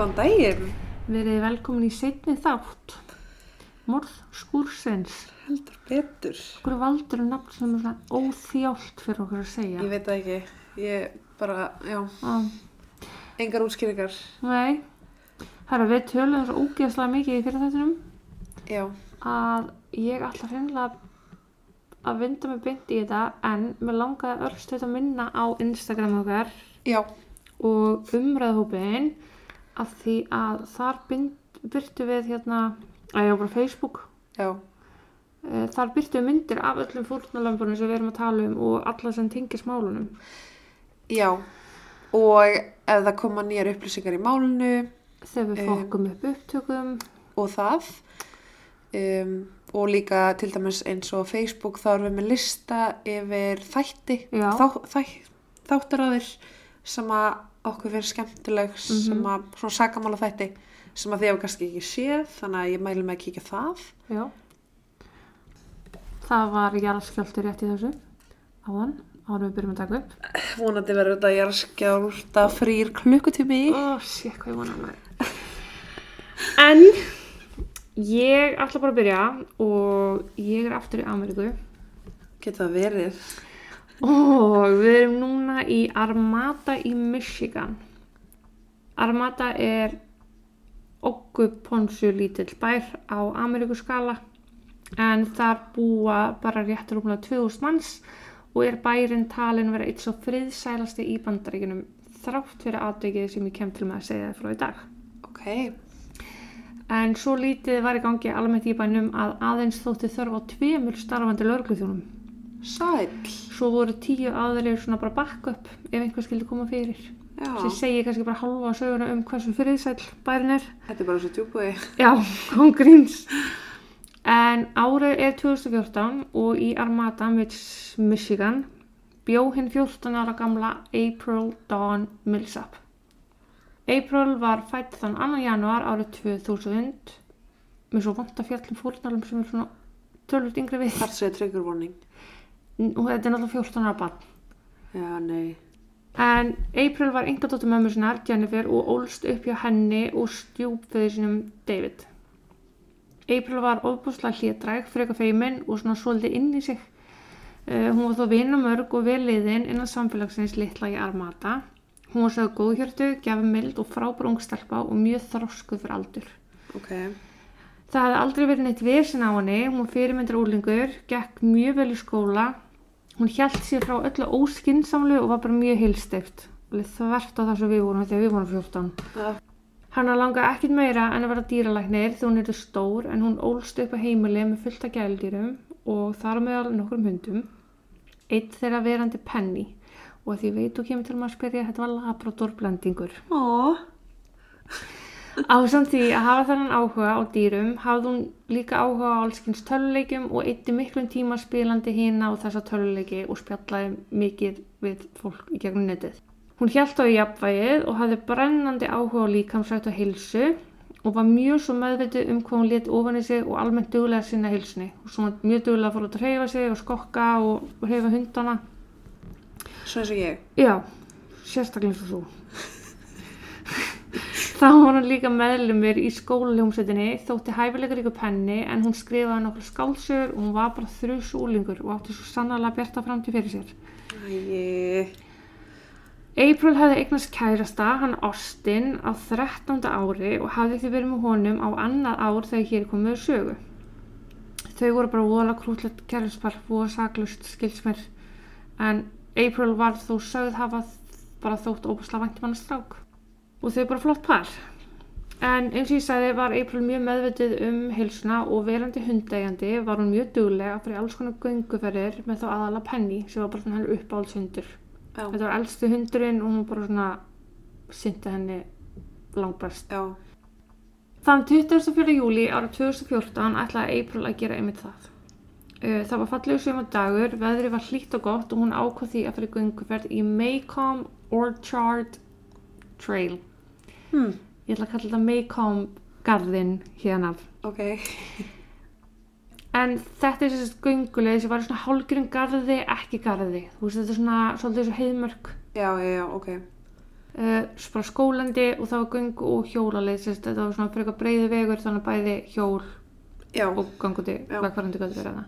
Góðan daginn, Verið velkomin í seinni þátt. Morð skúrsins. heldur betur. Okkur valdur er nafn sem er svona óþjált fyrir okkur að segja. Ég veit það ekki, ég bara, já, Ah, engar útskýringar. nei, að við tölum svo ógeðslega mikið í fyrir þettinum Já, að ég ætla hreinlega að vinda mig beint í þetta en mér langaði örstuð að minna á Instagram okkar já, og umræðhópin af því að þar byrtu við hérna, að ég á bara Facebook já, Eh, Þar byrtu myndir af öllum fórnalömbunum sem við erum að tala um og alla sem tengis málunum. já. Og ef það koma nýjar upplýsingar í málinu Þegar við Em. fokkum upp upptökum. og það, um, og líka til dæmis eins og á Facebook, þá erum við með lista yfir þætti, þá, þæ, þáttaraðir sem að okkur finnst skemmtileg, sem að, svona sakamála þætti, sem að þið hefur kannski ekki séð, þannig að ég mælu með að kíkja það. Já. Það var jarðskjöldur rétt í þessu. Áðan, áður við byrjum að taka upp. Vonandi verður þetta jarðskjálta frýr klukkutími. Ó, sé hvað ég vona með. En ég ætla bara að byrja og ég er aftur í Ameríku. Getur það verið. Og við erum núna í Armada í Michigan. Armada er okkuponsu lítill bær á Ameríkuskala en þar búa bara rétt rúmlega 2000 manns og er bærin talin vera eitt svo friðsælasti í bandaríkinum þrátt fyrir aðdegið sem ég kem til með að segja frá í dag. Ok, En svo lítið var í gangi almennt í bænum að aðeins þótti þörf á tveimur starfandi lögregluþjónum. Sæl. Svo voru tíu aðrir svona bara backup ef einhver skildi koma fyrir. Já, Sem segir kannski bara halva söguna um hversu friðsæll bærin er. þetta er bara svo djúbúi. Já, hún gríns. En árið er 2014 og í Armada, Mich- Michigan, bjó hinn 14 ára gamla April Dawn Millsap. April var fætt þann 2. januar árið 2000 með svo vant að fjallum fórnalum sem er svona tölvöld yngri við. Þar segir trigger warning. Og þetta er náttúrulega 14 ára barn. Já, nei. En April var yngadóttur mömmu sinnar, Jennifer, og ólst upp hjá henni og stjúpföði sinum David. April var ofbúslega hlétræk, freka feimin og svona svolítið inn í sig. Uh, hún var þó vinamörg og veliðin innan samfélagsins litla í Armata. Hún var sögðu góðhjörtu, gefamild og frábær ungstelpa og mjög þroskuð fyrir aldur. Ok, Það hefði aldrei verið neitt vesen á henni, hún var fyrirmyndir úlingur, gekk mjög vel í skóla, hún hjælt sér frá öllu óskinsamlu og var bara mjög heilsteift. Alveg Þvert á það sem við vorum þegar við vorum 14. Já. Hanna langaði ekkert meira en að vera dýralæknir því hún er stór en hún ólst upp á heimili með fullt af gæludýrum og þar meðal nokkrum hundum. Eitt þeirra verandi Penny og því veit þú kemur til maður að spyrja þetta var labrador blendingur. Ó, Ásamt því að hafa þennan áhuga á dýrum hafði hún líka áhuga á allskins töluleikjum og eitti miklum tíma spilandi hína og þessa töluleiki og spjallaði mikið við fólk í gegnum netið. Hún hjælt á í jafnvægið og hafði brennandi áhuga á líkamsrætt og hilsu og var mjög svo meðvitið um hvað hún let ofan í sig og almennt duglega sinna hilsunni. Og svo mjög duglega fór út að hreyfa sig og skokka og hreyfa hundana. svo eins og ég. Já, sérstaklega eins og þú. Þá var hún líka meðlumir í skólaljómsveitinni, þótti hæfilegur ykkur penni en hún skrifaði nokkur skálsur og hún var bara þrjus úlingur og átti svo sannarlega bjarta framtíð fyrir sér. Æi, April hefði eignast kærasta, hann Austin, á 13. ári og hafði því verið með honum á annað ár þegar hér komið sögu. Þau voru bara voðalega krútlegt kærluspar, voða saklust skilsmér, en April var þó sögð hafa bara þótt óbúslega væntum hann strák. Og þau bara flott par. En eins og ég sagði var April mjög meðvitið um heilsuna og verandi hundeigandi var hún mjög duglega fyrir alls konar gönguferðir með þá aðala Penny sem var bara svona henni uppáhaldshundur. já, Þetta var elsti hundurinn og hún bara svona synti henni langbæst. já, Þann 24. júli ára 2014 ætlaði April að gera einmitt það. Uh, Það var fallegu sögum dagur, veðrið var hlýtt og gott og hún ákvað því að fyrir gönguferð í Maycomb Orchard Trail. Hm, Ég ætla að kalla þetta Maycomb garðinn hérna. ok, En þetta er þessi gönguleið sem var svona hálgurinn garði, ekki garði. Þú veist, þetta er svona svolítið svo heiðmörk. já, já, já, ok. uh, bara skólandi og það var göng og hjólaleið sérst, þetta var svona frekar breiði vegur þannig bæði hjól Já, og gangundi verið það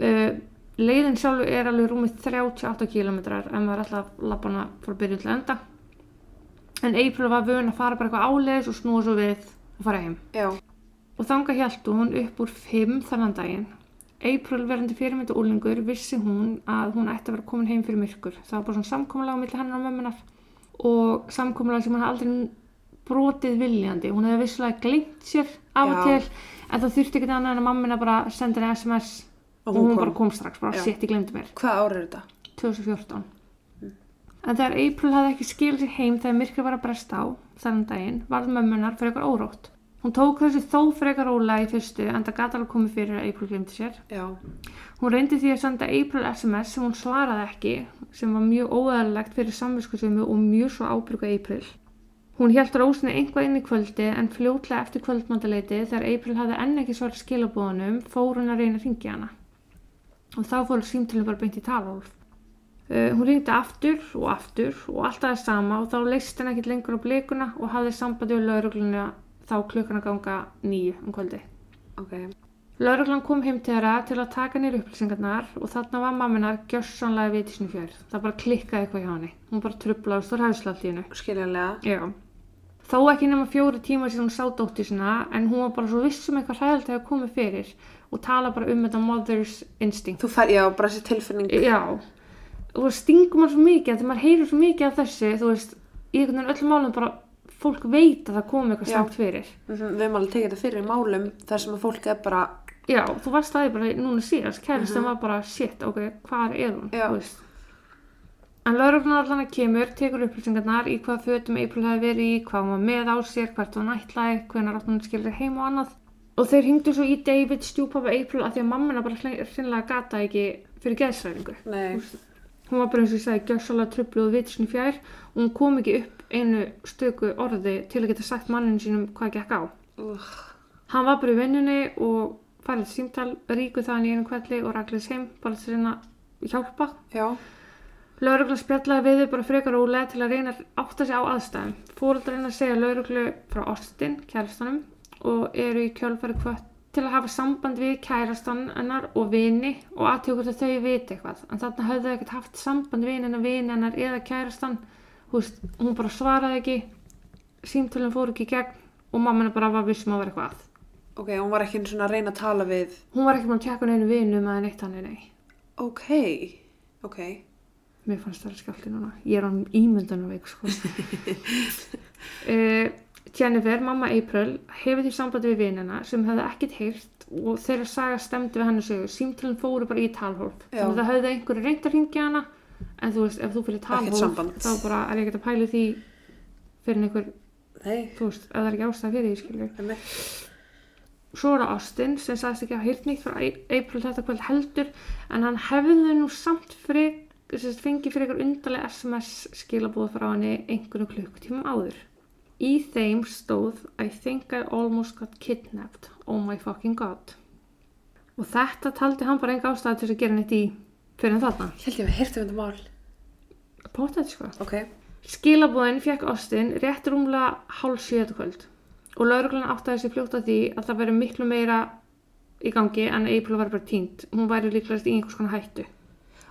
uh, leiðin sjálfu er alveg rúmið 38 km en maður er alltaf lappana frá byrjun til enda en April var vön að fara bara eitthvað áleiðis og snúa svo við og fara heim. Já, og þanga hjæltu hún upp úr 5 þannan daginn. April verandi fyrirmyndu úlingur vissi hún að hún ætti að vera komin heim fyrir myrkur. Það var bara svona samkomulag á milli hennar og mömmunar og samkomulag sem hann aldrei brotið viljandi. Hún hefði vissulega glimt sér af og til en það þurfti ekki annað en að mammina bara sendi henni SMS og hún, bara kom strax, bara Já. sitt, ég glemdi mér. Hvað ár er þetta? 2014 en þegar April hafði ekki skilið sér heim þegar myrkur var að bresta á þennan daginn varð mömmunar fyrir eitthvað órótt. Hún tók þessu þó frekar rólega í fyrstu en það gæti alveg komið fyrir að April glemdi sér. Já, hún reyndi því að senda April SMS sem hún svaraði ekki sem var mjög óæðalegt fyrir samviskusömu og mjög svo ábyrga April. Hún hjælt rósinni einhvað inn í kvöldi en fljótlega eftir kvöldmandaleiti þegar April hafði enn ekki svarað skilabóðunum fór hún að reyna að ringja hana. Og þá fór símtölum bara beint í talhólf Uh, hún ringdi aftur og aftur og alltaf það sama og þá leist henni ekkert lengur á blikuna og hafði sambandi við laurugluna þá klukkan að ganga nýju um kvöldi. ok, Lauruglan kom heim til þeirra til að taka nýr upplýsingarnar og þarna var mamminar gjörsanlega við tísnu fjörð. Það bara klikkaði eitthvað hjá henni. Hún bara trublaði stór hæðsla allt í hennu. skiljanlega. Já. Þó ekki nema fjóri tíma sem hún sá dóttir sinna en hún var bara svo viss um eitthvað hræðilegt að komið fyrir og tala bara um þetta mother's instinct. Þú fær, já, bara þessi tilfinning. Já. Og það stingum maður svo mikið þegar maður heyrir svo mikið af þessu, þú veist, í einhvern veginn öllum málum bara fólk veit að það komið eitthvað samt fyrir. Mhm, Við höfum alveg tekið þetta fyrir í málum þar sem að fólk er bara, Já, þú varst það bara núna síðast, kærastan var bara shit, ok, hvað er hún, þú veist. En lauruglan allan að kemur, tekur upplýsingarnar í hvað fötum April hefði verið í, hvað hún var með á sér, hvert hún ætlaði, átt hún skilur heim og annað. Og þeir hringdu svo í David stjúpapa April að því að mammina bara hreinlega gata ekki fyrir geðsræðingu. Hún var bara eins og ég sagði gjörsalega trublu og vitsni fjær og hún kom ekki upp einu stöku orði til að geta sagt manninu sínum hvað gekk á. uh, Hann var bara í vinnunni og farið til símtal, ríkuð það hann í einu kvelli og raglis heim bara til að reyna að hjálpa. já, Laurugla spjallaði við þau bara frekar ólega til að reyna að átta sig á aðstæðum. Fóruldar reyna að segja lauruglu frá Austin, kærastanum, og eru í kjölfæri kvött til að hafa samband við kærastan hennar og vini og aðtjókur að þau viti eitthvað. En þarna höfðu þau ekkert haft samband við hennar, vini hennar eða kærastan. Þú veist, hún bara svaraði ekki, símtölinn fór ekki í gegn og mamma hennar bara var vissum að vera eitthvað. ok, hún var ekki einu svona að reyna að tala við, Hún var ekki búin að tjekka neinu vinum eða neitt hann nei. ok, ok, Mér fannst það skjálti núna. Ég er án ímyndanveik, sko. uh, Jennifer, mamma April, hefur því sambandi við vinina sem hefði ekkert heyrt og þeirra saga stemdi við henni sögur. Símtölinn fóru bara í talhólf. Þannig að það hefði einhverju reynd að ringja hana, en þú veist, ef þú fyrir talhólf, samband. þá bara er ég ekkert að pæla því fyrir einhver, nei, þú veist, ef það er ekki ástæð fyrir því, skilju. Svo er það Austin sem sagðist ekki að heyrt nýtt frá April þetta kvöld heldur en hann hefði nú samt sérst, fengið fyrir ykkur undarlega SMS skilabúð frá henni einhvern klukkutímum áður. Í þeim stóð I think I almost got kidnapped, oh my fucking god. Og þetta taldi hann bara enga ástæði til að gera neitt í fyrir en þarna. held ég að við heyrtum þetta mál, Pótað sko. ok, Skilabúðin fekk Austin rétt rúmlega hálf sjöðu kvöld og lauruglan áttaði sér fljótt að því að það væri miklu meira í gangi en April var bara týnd. Hún væri líklegast í einhvers konar hættu.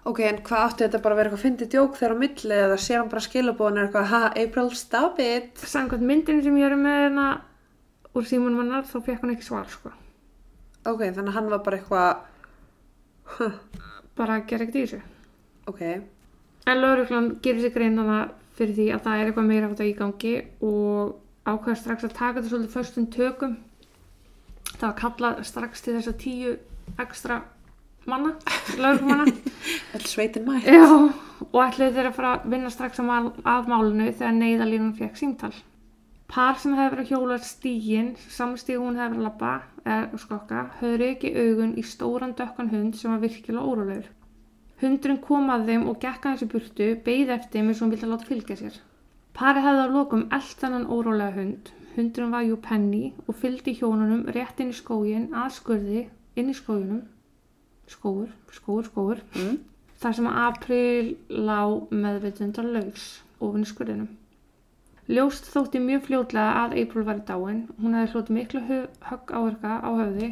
Ok, en hvað átti þetta bara að vera eitthvað fyndið djók þegar á milli eða sér hann bara skilabóðan er eitthvað, ha, April, stop it, Samkvæmt myndin sem ég er með hérna úr símunum hennar þá fekk hún ekki svar sko. ok, þannig að hann var bara eitthvað, Bara að gera ekkert í þessu. ok, En lauruglan gerir sér greinana fyrir því að það er eitthvað meira á þetta í gangi og ákveða strax að taka þetta svolítið föstum tökum. Það var kallað strax til þess að tíu ekstra manna, lauruglumanna. öll sveitin mætt, Já, og ætluðu þeir að fara að vinna strax að, mál, að málinu þegar neyðalínan fekk símtal. Par sem hefði verið að hjóla stígin, samstíg hún hefði verið að labba, eða skokka, höfðu ekki augun í stóran dökkan hund sem var virkilega órólegur. Hundurinn kom að þeim og gekk að þessu burtu, beigð eftir og hún vildi láta fylgja sér. Parið hefði að lokum eld þennan órólega hund. Hundurinn var jú penni og fylgdi hjónunum rétt inn í skógin að skurði inn í skóginum. Skógur, skógur, skógur mm. þar sem April lá meðvitundar laus ofin í skurðinum. Ljóst þótti mjög fljótlega að April var í dáin. Hún hefði hlotið miklu hö- högg áverka á höfði.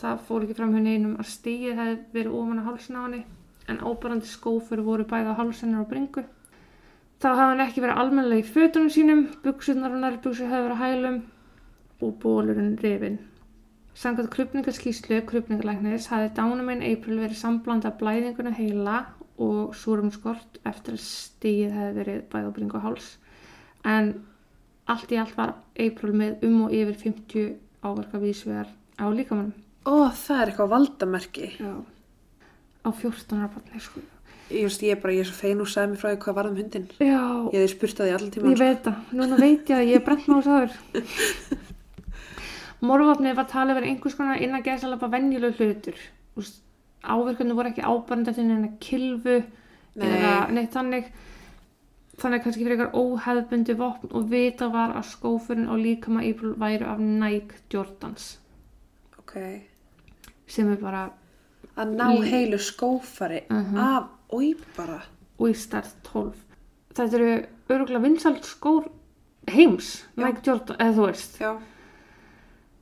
Það fór ekki fram henni einum að stíið hefði verið ofan á hálsin á henni en óbarandi skófur voru bæði á hálsinnar og bringu. Þá hafði hann ekki verið almennilega í fötunum sínum, buksunar og nærbuksur hefði verið hælum og bólurinn rifin. Samkvæmt krupningaskíslu krupningalæknis hafði dánumein April verið samblanda blæðinguna heila og súrumskort eftir að stíið hefði verið bringu og háls. En allt í allt var April með um og yfir 50 áverka vísvegar á líkamannum. Ó, það er eitthvað valdamerki. Já. Á 14 ára barni, sko. Ég veist, ég bara, ég er svo fein og sagði mér frá því hvað varð um hundin. Já, Ég hefði spurt að því allan tíma. Ég veit það, núna veit ég að ég er brent máls aður. Morvapnið var talið verið einhvers konar innan gæðsalapa venjuleg hlutur. Áverkanu voru ekki ábærandi eftir neina kilfu Nei. eða neitt þannig. Þannig kannski fyrir eitthvað óheðbundi vopn og vita var að skófurinn á líkama April væru af Nike Jordans Ok. sem er bara Að ná Í- heilu skófari Mhm. af, oi bara. og í stærð 12. Þetta eru öruglega vinsalt skór heims, Já. Nike Jordan, eða þú veist. Já.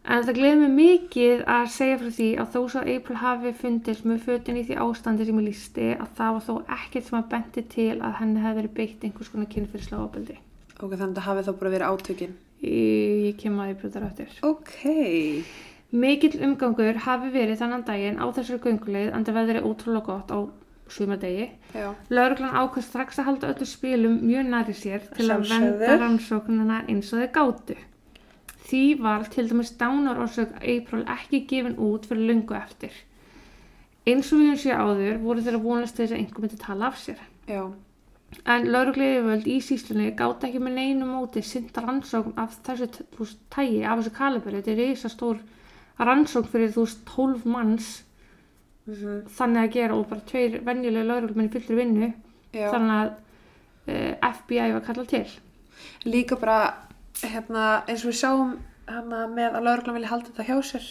En það gleður mig mikið að segja frá því að þó svo April hafi fundist með fötin í því ástandi sem ég lísti að það var þó ekkert sem að benti til að henni hefði verið beitt einhvers konar kynfyrslega ábeldi. Ok, þannig að það hafi þá bara verið átökin. Ég, ég kem að ég brjóðar eftir. Ok. Mikill umgangur hafi verið þannan daginn á þessari gönguleið en það veðri ótrúlega gott á sumadegi. Já. Lauruglan ákvæð strax að halda öllu spilum mjög næri sér til að Sjálfsögðu. venda rannsóknina eins og þau gátu. Því var til dæmis dánarorsök April ekki gefin út fyrir lungu eftir. Eins og við höfum séð áður voru þeirra vonast þess að einhver myndi tala af sér. Já. En laurugliðivöld í síslunni gátt ekki með neinu móti synda rannsókn af þessu tægi, af þessu kaliberi. Þetta er reysa stór rannsókn fyrir þú veist 12 manns Mm þannig að gera og bara tveir venjulega lauruglumenn í fullri vinnu Já. þannig að uh, FBI var kallað til Líka bara, hérna, eins og við sáum hana með að lauruglan vilja halda þetta hjá sér.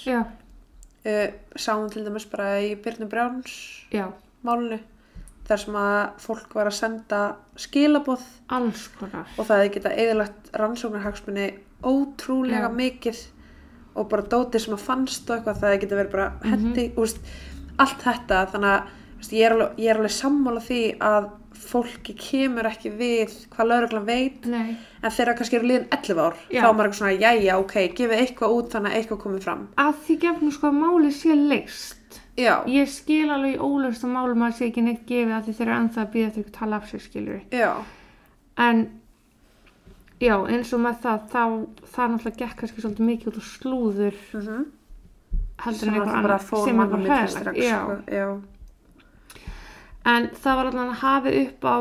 Uh, sáum til dæmis bara í Byrnu Brjáns já, málunu. Þar sem að fólk var að senda skilaboð og það hefði geta eðalagt rannsóknarhagsmunni ótrúlega Já. mikið og bara dótið sem að fannst og eitthvað það hefði geta verið bara hendi, mm allt þetta þannig að ég, er alveg, alveg sammála því að fólki kemur ekki við hvað lauruglan veit. Nei, en þegar kannski eru liðin 11 ár Já. þá er maður eitthvað svona, jæja, ok, gefið eitthvað út þannig að eitthvað komið fram. Að því gefnum sko að málið sé leist já, ég skil alveg í ólöst að málum að sé ekki neitt gefið að því þeir eru ennþá að býða þeir tala af sér skilur já, en já, eins og með það þá það náttúrulega gekk kannski svolítið mikið út og slúður mm heldur sem en að eitthvað það annað sem er mann á bara milli hræðilegt strax já. sko. já, En það var að hafið upp á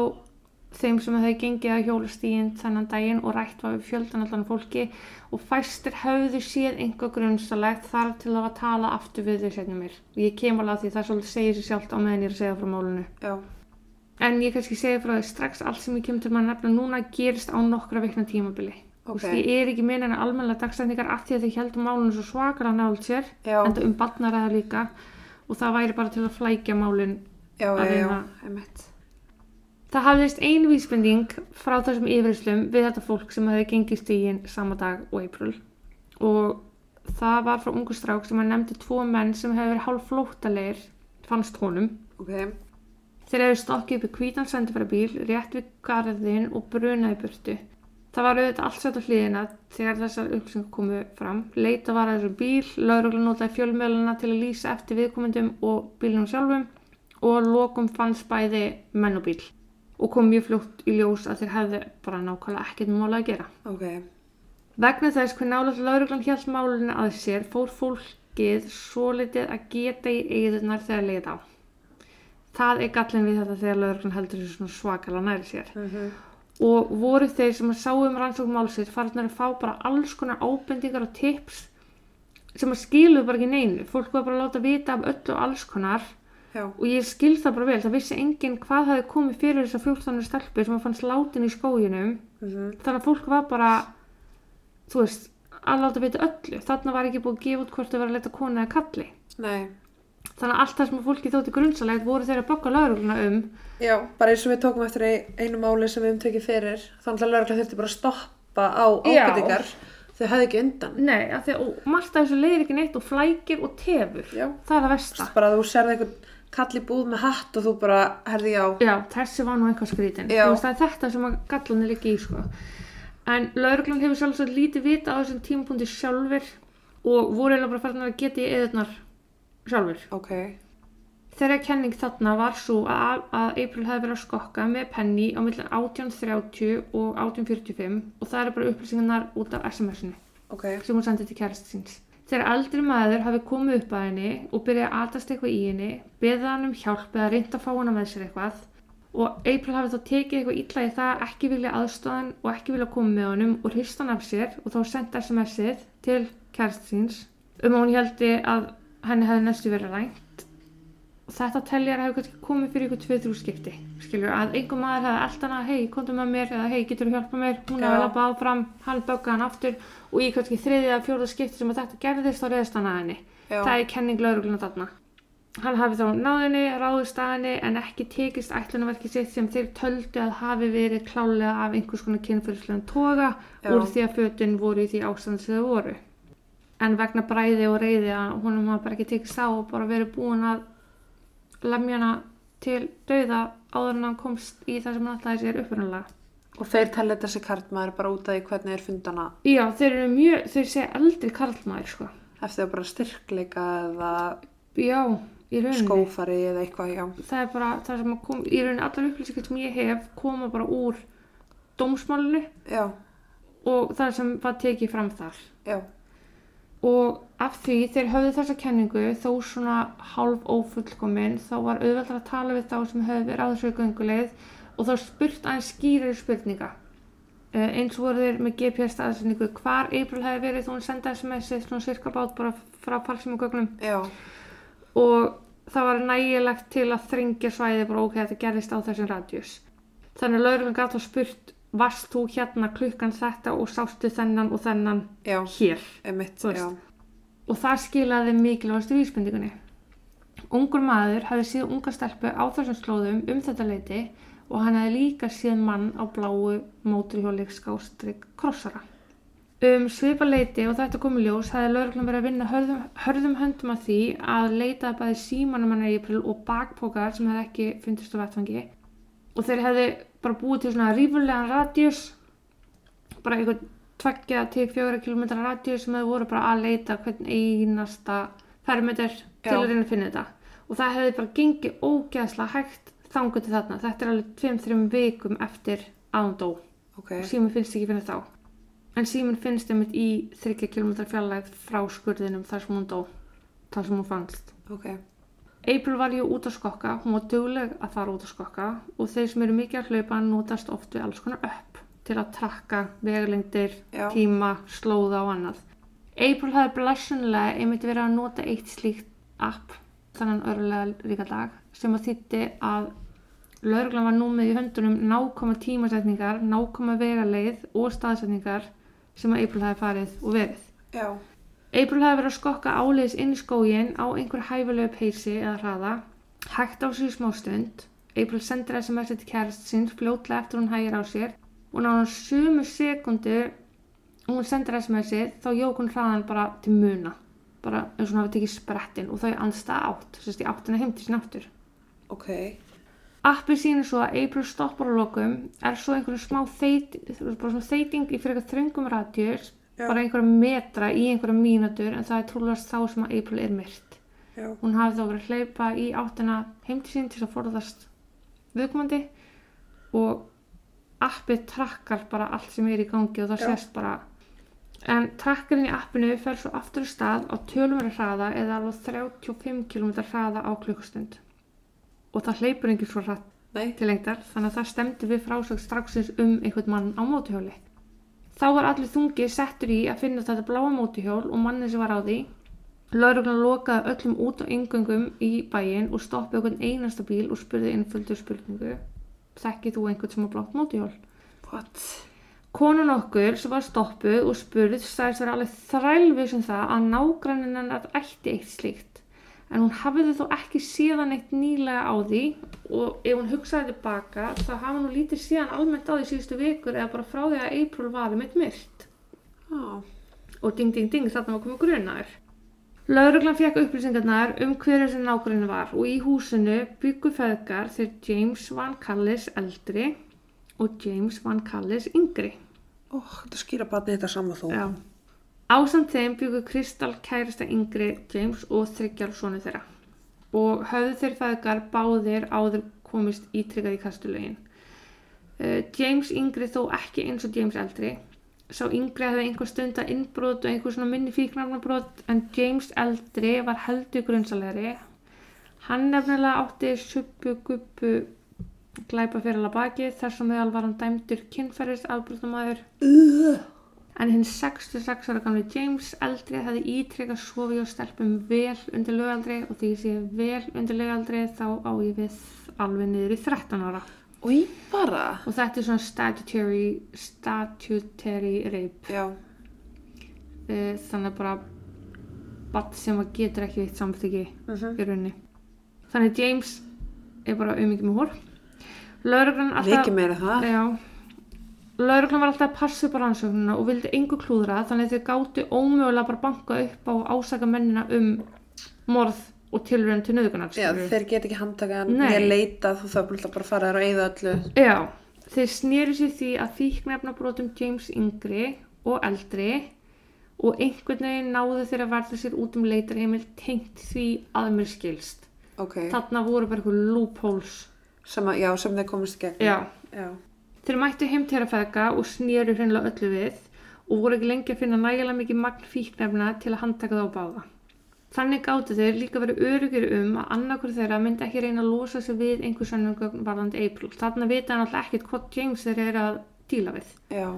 þeim sem hefði gengið að hjólastíðin þennan daginn og rætt var við fjöldan allan fólki og fæstir höfðu séð einhver grunnsalegt þar til að tala aftur við þau setna mér. Ég kem alveg að því það svolítið segir sér sjálft á meðan ég er að segja frá málunu. já, En ég kannski segja frá því strax allt sem ég kemur til maður að nefna núna gerist á nokkra vikna tímabili. Þú ok veist, ég er ekki meina en almennilega dagstændingar af því að þau heldum málunu svo svakar að nált sér en það um já, já, já, einmitt Það hafðist ein vísbending frá þessum yfirslum við þetta fólk sem hefði gengið stígin sama dag og April og það var frá ungu strák sem hann nefndi tvo menn sem hefði verið hálf flóttalegir fannst honum. ok, Þeir hefði stokkið upp í hvítan sendifærabíl rétt við garðin og brunaði burtu. Það var auðvitað allt sett á hliðina þegar þessar upplýsingar komu fram. Leita var að þessum bíl, lauruglan notaði fjölmjöluna til að lýsa eftir viðkomendum og bílunum sjálfum og lokum fannst bæði menn og bíl og kom mjög fljótt í ljós að þeir hefðu bara nákvæmlega ekkert mála að gera. ok Vegna þess hver nálega lauruglan hjælt málunni að sér fór fólkið svo litið að geta í eigðunar þegar leið á. Það er gallin við þetta þegar lauruglan heldur þessu svona svakalega næri sér. mm Og voru þeir sem að sáu um rannsókn málsins farnar að fá bara alls konar ábendingar og tips sem að skiluðu bara ekki neinu. Fólk var bara að láta vita af öllu og alls konar já, og ég skil það bara vel. Það vissi enginn hvað hafi komið fyrir þessar 14 stelpur sem að fannst látin í skóginum. Mm þannig að fólk var bara þú veist, að láta vita öllu. Þarna var ekki búið að gefa út hvort þau var að leta konu eða kalli nei. Þannig að allt það sem að fólki þótti grunnsalegt voru þeir að bögga laurugluna um. Já, bara eins og við tókum eftir einu máli sem við tekið fyrir. Þannig að lögregla þurfti bara að stoppa á Já. ábyrtingar þau hefði ekki undan. Nei, að og margt af þessu leiðir ekki neitt og flækir og tefur. Já. það er það versta. Bara að þú serði einhvern kall í búð með hatt og þú bara herði já Já, þessi var nú eitthvað skrítin. Það er þetta sem að gallanir liggi í, sko. En lauruglan hefur sjálfsagt lítið vita á þessum tímapunkti sjálfur og voru eiginlega bara farin að geta í eðurnar sjálfur. ok, Þeirra kenning þarna var svo að, að April hefði verið að skokka með Penny á millan 1830 og 1845 og það eru bara upplýsingarnar út af SMS-inu ok sem hún sendið til kærasta síns. Þegar eldri maður hafi komið upp að henni og byrjaði að atast eitthvað í henni, beða hann um hjálp eða reynda að fá hana með sér eitthvað. Og April hafi þá tekið eitthvað illa í það, ekki vilja aðstofan og ekki vilja koma með honum og hrist hann af sér og þá sendi SMS-ið til kærasta síns um að hún heldi að henni hefði næstu verið rænt þetta teljar hefur kannski komið fyrir ykkur 2-3 skipti skilur að einhver maður hefði að hei, komdu með mér eða hei, getur þú hjálpa mér? Hún hefði labbað áfram, hann böggaði hann aftur og í kannski þriðið eða fjórða skipti sem að þetta gerðist hann að henni. Já. það er kenning laurugluna þarna. Hann hafi þá náðinni, ráðist að henni en ekki tekist ætlunarverki sitt sem þeir töldu að hafi verið klálega af einhvers konar kynfyrirslega toga Já. úr því að fötin voru í því ástand en vegna bræði og reyði að honum hafa bara ekki tekist á og bara verið búin að lemja hana til dauða áður en hann komst í það sem hann ætlaði sér upprunalega. og þeir tella þessi kartmaður bara út af því hvernig er fundana Já, þeir eru mjög, þeir segja eldri karlmaður, sko. eftir að bara styrkleika eða Já, skófari eða eitthvað, já Það er bara það sem að kom, í rauninni allar upplýsingar sem ég hef koma bara úr dómsmálinu já, og það sem var tekið fram þar. já, Og af því þeir höfðu þessa kenningu þó svona hálf ófullkomin þá var auðveldar að tala við þá sem höfðu verið á þessu gönguleið og þá spurt aðeins skýrari spurninga. Uh, eins voru þeir með GPS staðsendingu hvar April hefði verið þú hún senda SMS-ið svona cirka bát bara frá farsíma gögnum já, og það var nægilegt til að þringja svæði bara ok, þetta gerðist á þessum radjus. Þannig að lauruglan gátt að spurt varst þú hérna klukkan þetta og sástu þennan og þennan já, hér? emitt, Þú veist. Og það skilaði mikilvægastu vísbendingunni. Ungur maður hafði síð unga stelpu á þessum slóðum um þetta leiti og hann hefði líka síð mann á bláu móturhjóli skástrygg krossara. Um svipa leiti og þetta komi ljós hefði lauruglum verið að vinna hörðum, hörðum höndum að því að leita bæði símanum hann í april og bakpókar sem hefði ekki fundist á vettfangi og þeir hefði bara búið til svona rífulegan radjus bara einhvern tveggja til fjóra kilometra radíu sem þau voru bara að leita hvern einasta fermeter til að reyna að finna þetta. Og það hefði bara gengið ógeðslega hægt þangu til þarna, þetta er alveg 2-3 vikum eftir að hún dó. Ok, og síminn finnst ekki fyrir þá en síminn finnst einmitt í 30 km fjarlægð frá skurðinum þar sem hún dó þar sem hún fannst. Ok. April var jú út að skokka, hún var dugleg að fara út að skokka. Og þeir sem eru mikið að hlaupa notast oft við alls konar upp til að trakka vegalengdir, Já. tíma, slóða og annað. April hafði blessunlega einmitt verið að nota eitt slíkt app þannan örlega ríka dag sem að þýtti að lauruglan var nú með í höndunum nákvæma tímasetningar, nákvæma vegaleið og staðsetningar sem að April hafði farið og verið. já, April hefði verið að skokka áleiðis inn í skógin á einhver hæfulegu peysi eða hraða, hægt á í smá stund. April sendir SMS til kærast síns fljótlega eftir hún hægir á sér og náðan sumu sekundu hún sendir SMS-ið þá jók hún hraðan bara til muna. Bara eins og hún hafi tekið sprettin og þau andstað átt, sérst í áttina heim til sín aftur. ok Appið sýnir svo að April stoppar á lokum, er svo einhverju smá þeit, þeiting í fyrir eitthvað þröngum radjus, bara einhverja metra í einhverja mínútur en það er trúlega þá sem að April er myrt. já, Hún hafi þá verið að hleypa í áttina heim til sín til að forðast viðkomandi og appið trakkar bara allt sem er í gangi og það Já. sést bara en trakkarinn í appinu fer svo aftur af stað á tölumverið hraða eða alveg 35 km hraða á klukkustund og það hleypur enginn svo hratt nei, til lengdar þannig að það stemdi við frásögn straxins um einhvern mann á mótuhjóli. Þá var allir þungi settur í að finna þetta bláa mótuhjól og manni sem var á því. Lauruglan lokaði öllum út á yngöngum í bæinn og stoppi einhvern einasta bíl og spurði innföldu spurningu. Þekkið þú einhvern sem var blátt mótuhjól? what Konan okkur sem var stoppuð og spurð sagðist vera alveg þrælvis um það að nágranninn hennar ætti eitt slíkt. en hún hafði þó ekki síðan eitt nýlega á því og ef hún hugsaði tilbaka þá hafa hún lítið síðan almennt á því síðustu vikur eða bara frá því að April var um eitt myrt Já. og ding ding ding þarna var komið grunaður. Lauruglan fekk upplýsingarnar um hver þessi nágrunni var og í húsinu byggu feðgar þeir James Van Callis eldri og James Van Callis yngri. Ó, þetta skýra barni þetta saman þú. Já. Ásamt þeim byggu Kristal kærasta yngri James og þryggjar sonu þeirra og höfðu þeir feðgar báðir áður komist ítryggað í kastulögin. Uh, James yngri þó ekki eins og James eldri. Sá yngri hefði einhver stund að innbrot og einhver svona minni fíknarnabrot en James eldri var heldur grunnsalegri. Hann nefnilega átti suppu guppu glæpa fyrir alveg baki þar sem meðal var hann dæmdur kynferðis afbrotamæður Uh. en hinn 66 ára gamli James eldri hefði ítrykkað sofi og stelpum vel undir lögaldri og því ég sé vel undir lögaldri þá á ég við alveg niður í 13 ára Ég bara. og þetta er svona statutory statutory rape Já. uh, þannig bara badd sem að getur ekki veitt samþyggi Mm í rauninni þannig James er bara auðmikið með hór lauruglan alltaf Viki meira það. Já. Lauruglan var alltaf að passa upp á rannsóknuna og vildi engu klúðra þannig að þau gátu ómögulega bara banka upp á ásaka mennina um morð og tilrönd til nöðugunar. Þeir get ekki handtaka Nei. nér leita þú þarf bara að fara þér og eyða öllu. Já, þeir snýru sér því að fíknefnabrótum James yngri og eldri og einhvern veginn náðu þeir að verða sér út um leitarheimil tengt því að mér skilst. Ok. Þarna voru bara eitthvað loopholes. Sem að, já, sem þeir komast í gegn. Já. Já. Þeir mættu heim til að feðga og snýru hreinlega öllu við og voru ekki lengi að finna nægilega mikið magn fíknefna til að handtaka þá báða. Þannig gáttu þeir líka verið örugir um að annarkur þeirra myndi ekki reyna að losa sig við einhver sannungögn varðandi April. Þarna vita hann alltaf ekkert hvað James þeir eru að díla við. Já.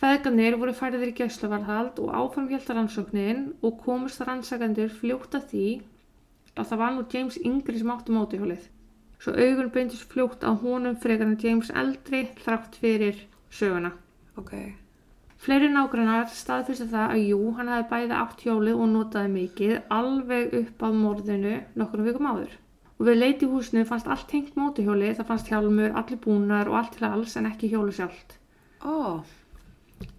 Feðgarnir voru færðir í gæsluvarðhald og áframhjálta rannsóknin og komust rannsakendur fljótt að því að það var nú James yngri sem átti mótihjólið. Svo augun beindist fljótt á honum frekar en James eldri þrátt fyrir söguna. Ok. Fleiri nágrannar staðfyrstu það að jú, hann hefði bæði átt hjólið og notaði mikið alveg upp að morðinu nokkrum vikum áður. Og við leiti í húsinu fannst allt tengt mótihjóli, það fannst hjálmur, allir búnar og allt til alls en ekki hjóli sjálft. Ó.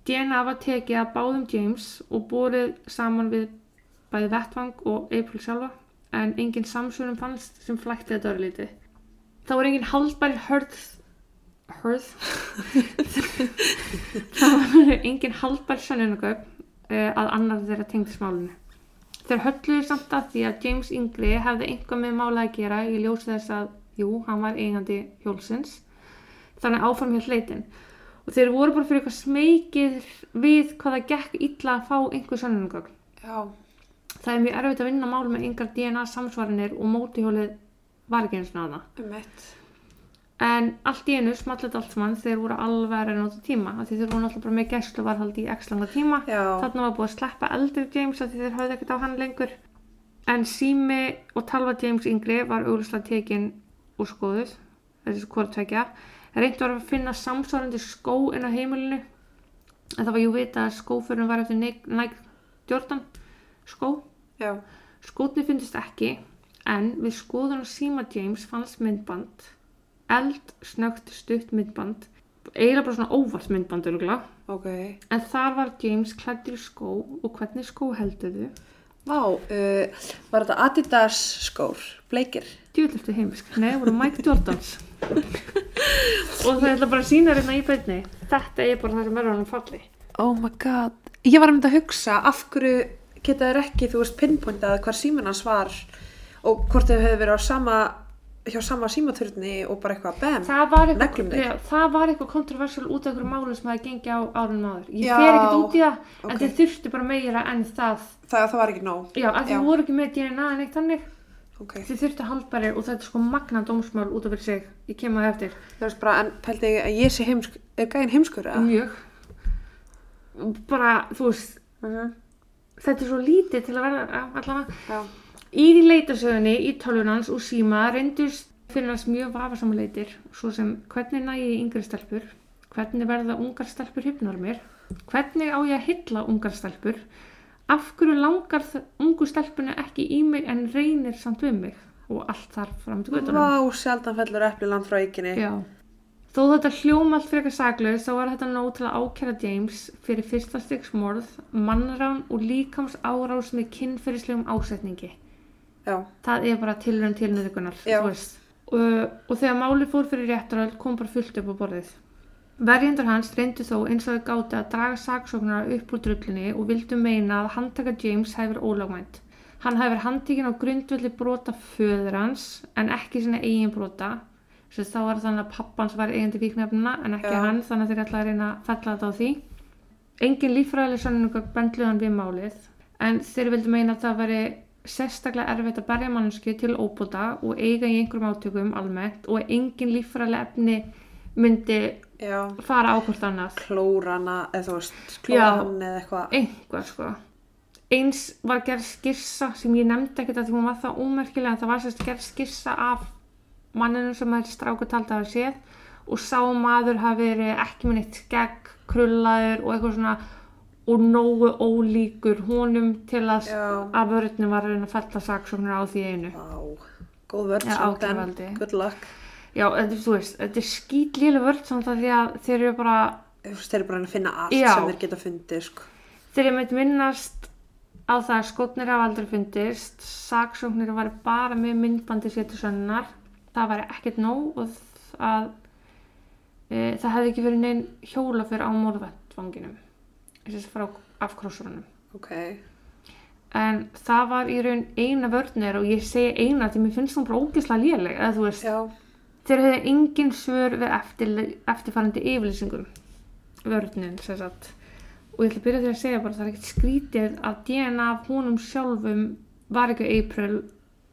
DNA var tekið að báðum James og borið saman við bæði vettvang og April sjálfa en engin samsvörun fannst sem flækti þetta örlítið. Það voru engin haldbæri hörð hörð það voru engin haldbæri sannunagögn uh, að annar þeirra tengdist málinu. Þeir hölluðu samt að því að James yngri hefði einhvað með mála að gera í ljósi þess að, jú, hann var eigandi hjólsins þannig áfram hér hleitin og þeir voru bara fyrir eitthvað smekið við hvað það gekk illa að fá einhver sannunagögn. Já. Það er mjög erfitt að vinna mál með yngar DNA samsvarinir og mótihjólið var ekki eins og náða. Um eitt. En allt í einu smallit allt saman þeir voru alveg að á tíma því þeir voru náttúrulega bara með gæsluvarhald í x langa tíma. Þarna var búið að sleppa eldri James því þeir hafði ekkert á hann lengur. En sími og talva James yngri var auglustlega tekin úr skoðuð, þessi hvort tvekja. Reynd var að finna samsvarandi skó inn á heimilinu. En það var jú vita að skófurinn var eftir Nike Jordan skó. Skótni fyndist ekki, en við skoðun á síma James fannst myndband, eld snögt stutt myndband, eiginlega bara svona óvart myndband örgulega, Ok. en þar var James klæddur í skó og hvernig skó heldur þau? Vá, uh, var þetta Adidas skór, bleikir? Djúðleftu heimisk, nei, voru Mike Jordans. og það ætla bara sína hérna í beinni, þetta er bara það sem verður hann falli. Oh my god. Ég var að mynda að hugsa af hverju geta þeir ekki, þú veist, pinpointað hvar síminn hans var og hvort þau hefur verið á sama, hjá sama símaturni og bara eitthvað var Neglum þig. já, það var eitthvað kontroversial út af einhverjum málum sem það gengi á árun áður. Ég Já, fer ekkert út í það, en ok. þeir þurftu bara meira en það. Það, það var ekki nóg. Já, að þið voru ekki með DNA en eitt þannig. Ok. Þið þurftu haldbæri og þetta er sko magna dómsmál út af fyrir sig. Ég kem að eftir. Það veist bara, en pældi ég að ég sé heimsk, er gæinn heimskur eða? Mjög. Bara, þú veist, Mhm. þetta er svo lítið til að verða já, allavega. Í því leitasögunni í tölvunans og síma reyndust finnast mjög vafasamuleitir svo sem hvernig næ ég yngri stelpur, hvernig verða ungar stelpur hypnormir, hvernig á ég að hylla ungar stelpur, af hverju langar ungu stelpunni ekki í mig en reynir samt við mig og allt þar fram til göttunum Vá, sjaldan fellur epli land frá eiginni. Já. Þó þetta hljóma allt frekar saklaus þá var þetta nóg til að ákæra James fyrir fyrsta stigsmorð, mannrán og líkams árás með kynferðislegum ásetningi. Já, Það er bara tilraun tilnöðugunar. Og, og þegar málið fór fyrir réttaröld kom bara fullt upp á borðið. Verjendur hans reyndu þó eins og þau gáti að draga saksóknara upp úr drullinni og vildu meina að handtaka James hefur ólagmænt. Hann hefur handtíkin á grundvöldi brota föður hans en ekki sinna eigin brota. Svo þá var þannig að pappans var eigandi fíknefnina en ekki Já. hann þannig að þeir ætla að reyna að fella þetta á því. Engin líffræðileg sannunga bendluðan við málið en þeir vildu meina að það veri sérstaklega erfitt að berja mannsku til óbúta og eiga í einhverjum átökum almennt og engin líffræðileg efni myndi já. fara á hvort annað. Klórana, eða klóran eða eitthvað. Einhvað sko. Eins var gerð skissa sem ég nefndi ekkert að því hún var það ómerkilega en það var sérst gerð skissa af manninu sem þessi stráku taldi að hafa séð og sá maður hafi verið ekki með neitt skegg, krullaður og eitthvað svona og nógu ólíkur honum til að, að vörðinu var að reyna að fella saksóknir á því einu. Vá, góð vörð samt en good luck. Já, er, þú veist, þetta er skýtlílu vörð samt að því að þeir eru bara þeir eru bara að finna allt Já. sem þeir geta fundið, sko. þegar ég meit minnast á það að skotnir hafa aldrei fundist saksóknir var bara með myndbandi sétu sönnar það var ekkert nóg og það e, það hefði ekki verið neinn hjóla fyrir á morðvettvanginum frá afkrossurunum Ok, en það var í raun eina vörnir og ég segi eina því mér finnst hún bara ógislega léleg eða þú veist, já, þeir hefði engin svör við eftir, eftirfarandi yfirlýsingum. Sagt. Og ég ætla að byrja því að segja bara það er ekkert skrítið að DNA af honum sjálfum var á April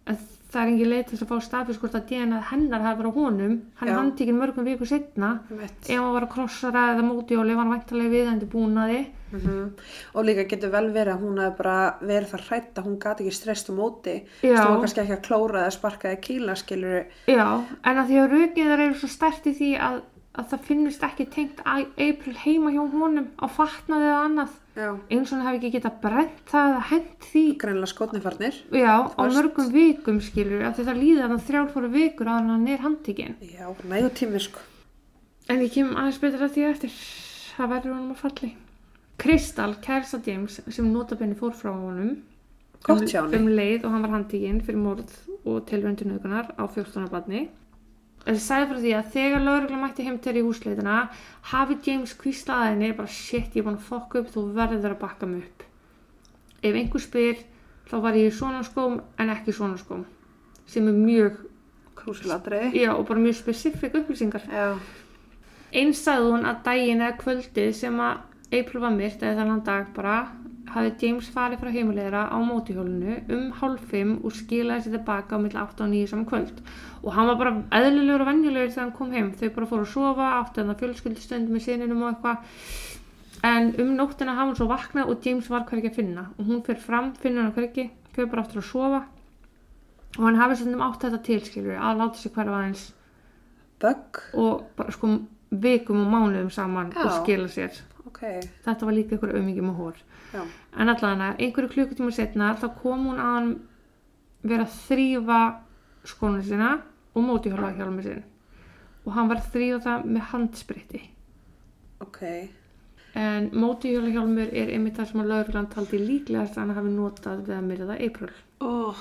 en það er engin þess að fá staðfyrst hvort að DNA hennar hafi verið á honum. Hann er handtíkin mörgum viku setna ef hann var að krossara eða mótjóli var hann væntalega viðandi búnaði Mm Og líka getur vel verið að hún hefði bara verið það hrætt að hún gati ekki strest um móti. Var kannski ekki að klóra eða sparka eða kýla, skilur Já, en að því að rökin þar eru svo stert í því að, að það finnist ekki tengt April heima hjá honum á fatnaði eða annað Já. eins og hann hafi ekki getað brent það eða hent því Greinlega skotnifarnir. já, á mörgum vikum skilur af því það líður hann þrjár fóru vikur að hann er handtíkin Já, nægu tími, sko. en ég kem aðeins betur að því eftir það verður honum að falli Kristal, kærsta James sem notabenni fór frá honum um, um leið og hann var handtíkin fyrir morð og tilvöndunaukunar á 14. barni þessi sagði frá því að þegar lögregla mætti heim til í húsleitina hafi James kvíslaði henni bara shit ég er búin að fokka upp þú verður að bakka mig upp. Ef einhver spyr þá var ég í svona skóm en ekki svona skóm sem er mjög Krúsiladriði. já og bara mjög spesifik upplýsingar. Eins sagði hún að daginn eða kvöldið sem að April var myrt eða þannig dag bara hafði James farið frá heimilegra á mótihjólinu um hálf fimm og skilaði sér tilbaka á milli 8 og 9 saman kvöld. Og hann var bara eðlilegur og venjulegur þegar hann kom heim. Þau bara fóru að sofa, áttu hann að fjölskyldustund með sininum og eitthvað. En um nóttina hafði hann svo vaknað og James var hvergi að finna. Og hún fyrir fram, finnur hann hvergi fyrir bara aftur að sofa. Og hann hafi stundum átt þetta tilskilur að láta sig hverfa aðeins. Bögg. og bara sko vikum og mánuðum saman Já. og skila sér Ok, þetta var líka ykkur auðmyggjum og hór já. en allavega einhverju klukkutíma setna þá kom hún að hann vera að þrýfa skónu sína og móti hjóla hjálmi sinn og hann var að þrýfa það með handspritti Ok. en móti hjóla hjálmur er einmitt það sem að lauruglan taldi líklegast að hann hafi notað við að myrða April Oh,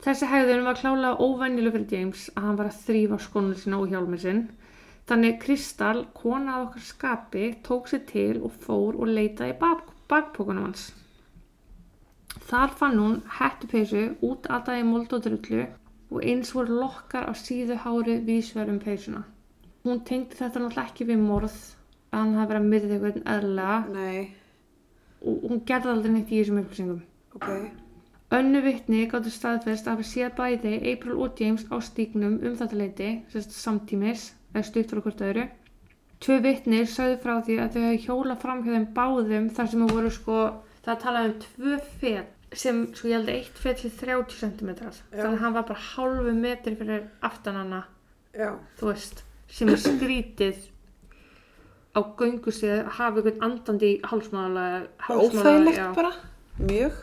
Þessi hegðun var klálega óvenjuleg fyrir James að hann var að þrýfa skónu sína og hjálmi sinn. Þannig Kristal, kona af okkar skapi, tók sér til og fór og leitaði í bak bakpókunum hans. Þar fann hún hettupeysu út aðaði mold og drullu og eins voru lokkar á síðu hári vísverðum peysuna. Hún tengdi þetta náttúrulega ekki við morð að hann hafi verið að myrða eitthvað eðlega nei. og hún gerði aldrei neitt í þessum upplýsingum. Ok. Önnu vittni gáttu staðfest að hafa séð bæði April og James á stíknum um þetta leiti, sérst samtímis, eða stutt frá hvort öðru. Tvö vittnir sögðu frá því að þau hefði hjóla fram hjá þeim báðum þar sem þau voru sko, það talaði um tvö fet sem, sko ég held að eitt fet fyrir 30 cm. Þannig að hann var bara hálfu metri fyrir aftan hana, Já. þú veist, sem er skrítið á göngustíð, hafa einhvern andandi í hálsmáðalega, Óþægilegt bara. mjög.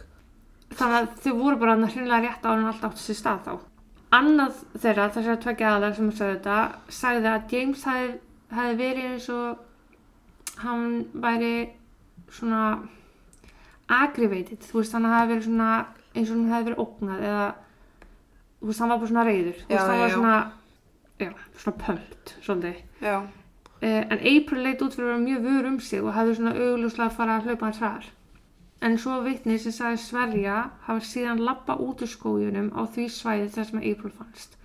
þannig að þau voru bara hreinlega rétt á hann alltaf átti sér stað þá annað þeirra, þessar tvekja aðlar sem sagði þetta, sagði að James hefði verið eins og hann væri svona aggravated, þú veist hann hefði verið svona eins og hann hefði verið ógnað eða þú veist hann var bara svona reyður þú veist hann var svona já, svona pölt svolítið. Eh, en April leit út fyrir að vera mjög vör um sig og hafði svona augljóslega að fara að hlaupa hans hraðar. En svo vitni sem sagði Sverja hafi síðan lappa út úr skójunum á því svæði þar sem April fannst.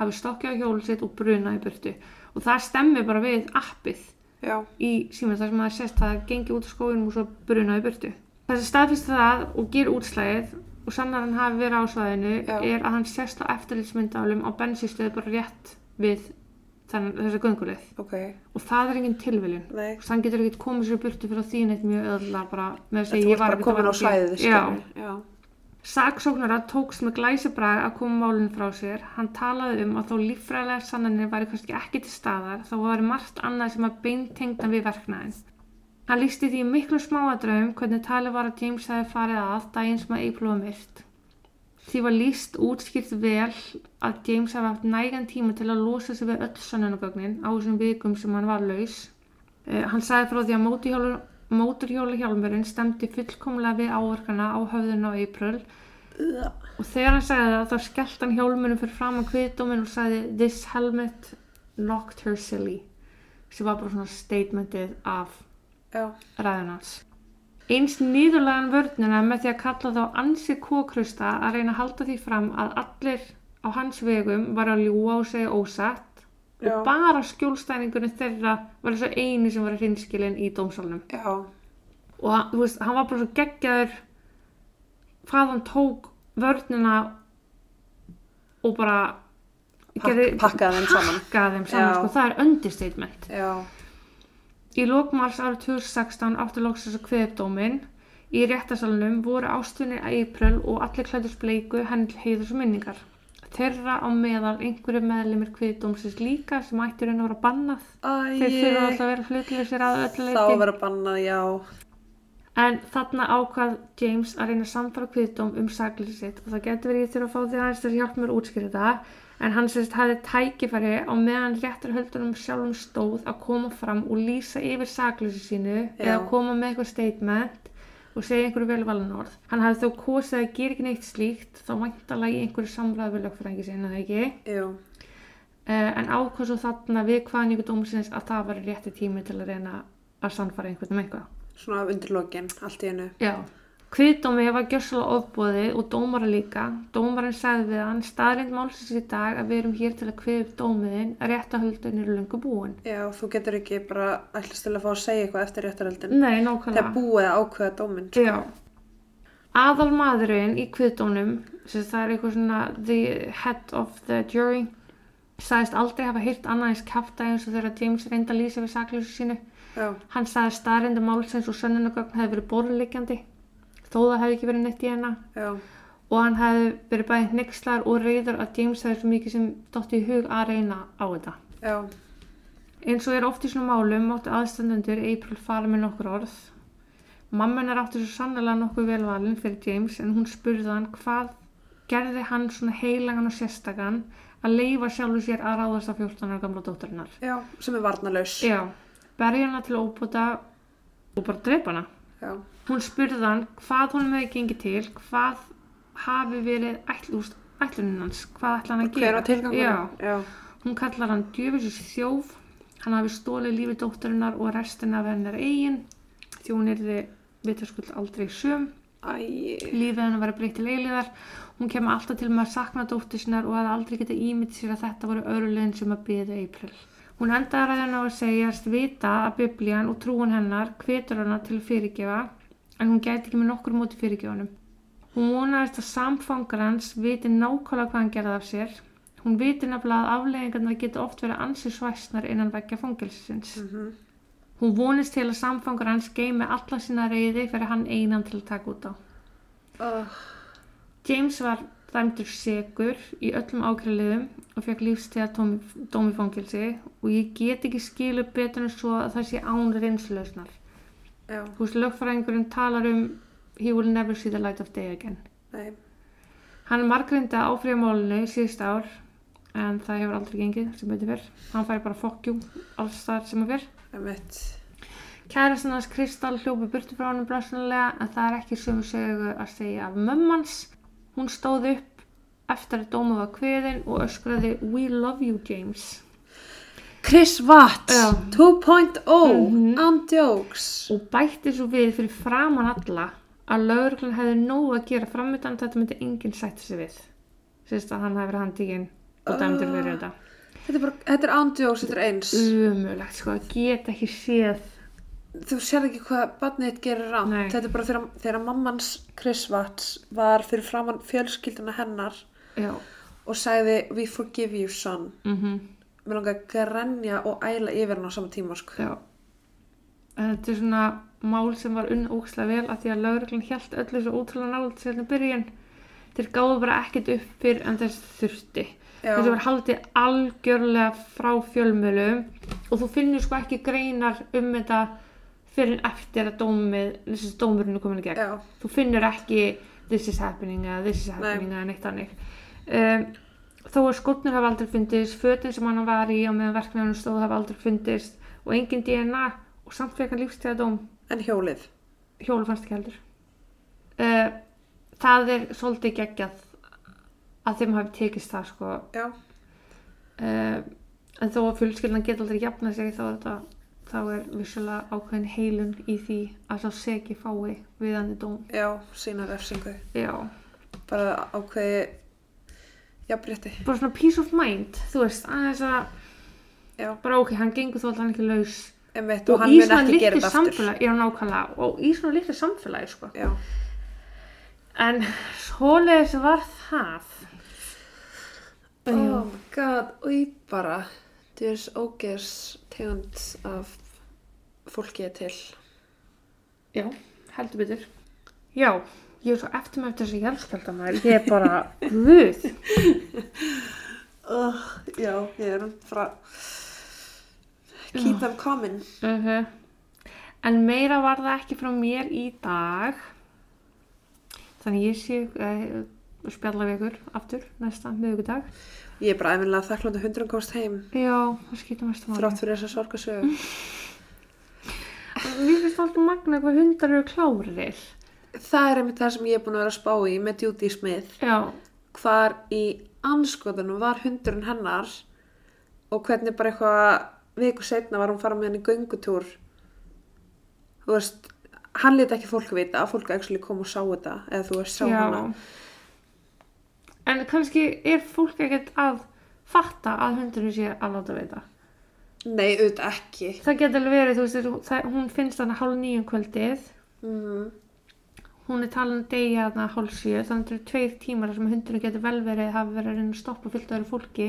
Hafi stokkið á hjólu sitt og brunað í burtu. Og það stemmi bara við appið já, í síma þar sem það sést að það gengi út úr skójunum og svo brunað í burtu. Það sem staðfist það og ger útslæðið og sannar hann hafi verið á svæðinu Já. er að hann sést á eftirlitsmyndálum á bensinstöðu bara rétt við þann, þessa göngulið. Ok, og það er engin tilviljun. Og hann getur ekkert komið sér burtu fyrir því neitt mjög öðla bara með þess að ég var ekkert komin á að-. Já, saksóknara tókst með glæsibrag að koma málinn frá sér. Hann talaði um að þó líffræðilega sannanir væri kannski ekki til staðar þá var margt annað sem að beintengda við verknæðin hann lísti því miklu smáadröfum hvernig talið var að James hefði farið að daginn sem að April var myrt því var líst útskýrt vel að James hefði haft nægan tíma til að losa sig við öll sannanagögnin á þessum vikum sem hann var laus. Eh, hann sagði frá því að móturhjólu, móturhjólu hjálmurinn stemdi fullkomlega við áverkana á höfðun á April. Og þegar hann sagði það þá skellt hann hjálmunum fyrir fram á kviðdómin og sagði this helmet knocked her silly sem var bara svona statementið af já, ræðun hans eins nýðurlegan vörnina með því að kalla þá ansi kókrusta að reyna að halda því fram að allir á hans vegum var að ljúa og segja ósatt Já. og bara skjólstæningunni þeirra var þessu eini sem var hrinskilin í dómsálnum já, og þú veist, hann var bara svo geggjaður hvað hann tók vörnina og bara Pakk- pakkaði þeim saman. pakkaði þeim saman Já. sko, það er understatement já, Í lokmars árið 2016 áttu loksins að kveða upp dóminn. Í réttasalunum voru ástunni April og allir klædust bleiku henni til heiðurs og minningar. Þeirra á meðal einhverju meðlimir kviðdómsins líka sem ættir henni að vera bannað. Þeir þurfa alltaf að vera hlutleysir að öllu þá leiti. verður bannað, já, En þarna ákvað James að reyna samfara kviðdóm um sakleysi sitt og það getur verið ég þurfa að fá því aðeins til að hjálpa mér útskýra það. En hann sérst hafði tækifæri á meðan réttar höldunum sjálfum stóð að koma fram og lýsa yfir sakleysi sínu Já. eða koma með eitthvað statement og segja einhverju velvalan orð. Hann hafði þó kosið að gera ekki neitt slíkt þá væntalega í einhverju samræðu við lögfræðingi sinna það ekki. jú, Uh, en ákvað svo þarna við hvaðan ykkur dómsins að það var rétti tími til að reyna að sannfara einhvern um eitthvað. svona undir lokin, allt í hennu. Já. Kviðdómi var gjössalega ofbóðið og dómara líka. Dómarinn sagði við hann staðrind málsins í dag að við erum hér til að kviða upp dómiðin að réttahöldin eru löngu búin. Já, þú getur ekki bara ætlast til að fá að segja eitthvað eftir réttaröldin. Nei, nákvæmlega. er búið að ákveða dóminn, sko. Já. Aðal maðurinn í kviðdónum, sem það er eitthvað svona the head of the jury, sagðist aldrei hafa hýrt annað eins kæfta eins og þegar James reynda lýsa við sakleysu sínu. Já, Hann sagði staðrindu málsins og sönnunagögn hefði verið borðliggjandi, þó það hefði ekki verið neitt í hennar. já, og hann hefði verið bæðið hnyggslar og reyður að James hefði svo mikið sem dótt í hug að reyna á þetta. já, Eins og er oft í svona málum máttu aðstandendur April fara með nokkur orð. Mamma hennar átti svo sannlega nokkuð velvalin fyrir James en hún spurði hann hvað gerði hann svona heilagan og sérstakann að leifa sjálfu sér að ráðast á 14 ára gamla dótturinnar. já, sem er varnalaus. Já, berja hana til óbúta og bara drepa hana. Já, Hún spurði hann hvað honum hefði gengið til, hvað hafi verið ætlúst, ætlunin hans, hvað ætla hann að hver gera. var tilgangur? Já, já, hún kallar hann djöfisins þjóf, hann hafi stólið lífi dótturinnar og restina af hennar eigin, því hún er vitaskuld aldrei söm, æ, lífið hennar var breytt til eiliðar, hún kemur alltaf til með að sakna dóttur sinnar og hafði aldrei getað ímynd sér að þetta voru örlögin sem að byggja April. Hún endaði að hennar að segjast vita að biblían og trúin hennar hvetur hana til að fyrirgefa en hún gæti ekki með nokkur móti fyrirgefunum. Hún vonaðist að samfangar hans viti nákvæmlega hvað hann gerði af sér. Hún viti nefnilega að afleggingarnar geta oft verið ansið svæsnar innan veggja fangilsins. mhm, Hún vonist til að samfangar hans geimi alla sína reyði fyrir hann einan til að taka út á. uh, James var dæmdur segur í öllum ákveðliðum og fekk lífstíða dómi fangilsi og ég get ekki skilu betur en svo að það sé án reynslausnar. Þú veist, lögfræðingurinn talar um he will never see the light of day again. Nei, Hann er margreinda áfrýja málinu síðust ár en það hefur aldrei gengið sem betur fyrr. Hann færi bara fokkjú alls þar sem hann fyrr. Kærastan hans Kristal hljópi burtu frá hann blessunlega en það er ekki sömu sögu að segja af mömmans. Hún stóð upp eftir að dóma var kveðin og öskraði We love you James. Chris Watts, Já. 2.0, Mhm. on jokes. Og bætti svo við fyrir framan alla að lauruglan hefði nóg að gera framöndan þetta myndi enginn sætti sig við. Sérst að hann hefði verið handíkinn og dæmdur fyrir þetta. Þetta er bara, þetta er jokes, þetta er eins. Umulegt sko, að geta ekki séð. Þú sér ekki hvað barnið þitt gerir rámt. Nei. Þetta er bara þegar, þegar mammans Chris Watts var fyrir framann fjölskylduna hennar Já. og sagði We forgive you son. Mm Mér langar að grenja og æla yfir hann á sama tíma, sko. Já. En Þetta er svona mál sem var unn ókslega vel að því að lauruglan hjælt öllu svo ótrúlega nált sérna byrjun. Þeir gáðu bara ekkert upp fyrir en þess þurfti. Já. Þessu var haldið algjörlega frá fjölmölum og þú finnur sko ekki greinar um þetta fyrir eftir að dómið, þessi dómurinn er komin í gegn. Já, Þú finnur ekki this is happening eða this is happening eða neitt hannig. Um, þó að skotnir hafa aldrei fundist, fötin sem hann var í á meðan verknæðunum stóð hafa aldrei fundist og engin DNA og samt fekk hann lífstíða dóm. en hjólið. Hjólu fannst ekki heldur. Uh, það er svolítið geggjað að þeim hafi tekist það sko. Já, Uh, en þó að fjölskyldan geta aldrei jafna sig þá er þetta þá er vissulega ákveðin heilun í því að sá segi fái viðandi dóm. já, sína refsingu. Já. Bara ákveði jafnrétti. bara svona peace of mind þú veist, aðeins að Já, bara ok, hann gengur þó allan ekki laus emitt og og hann í mun svona ekki gera litlu þetta aftur. samfélagi já, nákvæmlega, og í svona litlu samfélagi sko. Já, en svoleiðis var það oh my god, og ég bara, þess ógers tegund af fólki er til. já, heldur betur já, ég er svo eftir með þessi hjálpskjöldamæður ég er bara, guð. Uh, já, ég er bara, keep them coming. uh en meira var það ekki frá mér í dag. Þannig ég sé uh, spjalla við ykkur aftur næsta miðugudag Ég er bara æfinlega þakklandi hundrum komst heim, já, það skýtum mest máli. Þrátt fyrir þessa sorgasögu. Mér finnst alltaf magna hvað hundar eru klárir. Það er einmitt það sem ég er búin að vera að spá í með Judy Smith. Já, Hvar í anskotunum var hundurinn hennar og hvernig bara eitthvað viku setna var hún fara með henni göngutúr. Þú veist, hann lét ekki fólk vita, fólk actually kom og sá þetta, eða þú veist, sá já. hana. En kannski er fólk ekkert að fatta að hundurinn sé að láta veita. Nei, auðvitað ekki. Það getur alveg verið, þú veist, það, hún finnst þarna hálf nýjum kvöldið. Mm. Hún er talin að deyja þarna hálf sjö, þannig að það eru tveir tímar sem hundurinn getur vel verið, hafa verið að reyna að stoppa fyllt öðru fólki.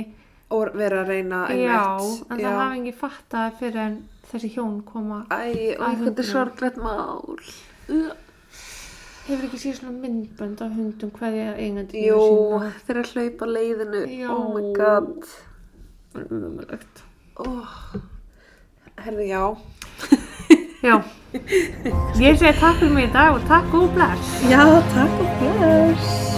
Og vera að reyna einmitt. en það hafa ekki fattað fyrir en þessi hjón koma. Æ, og Að hundinum. er sorglegt mál. Uh. Hefur ekki séð svona myndbönd af hundum hverja eigandi Jú, þeir að hlaupa leiðinu. Já. Oh my god. Það umöðulegt. Oh. Herði, já. Já, ég segi takk fyrir mig í dag og takk og bless. Já, takk og bless.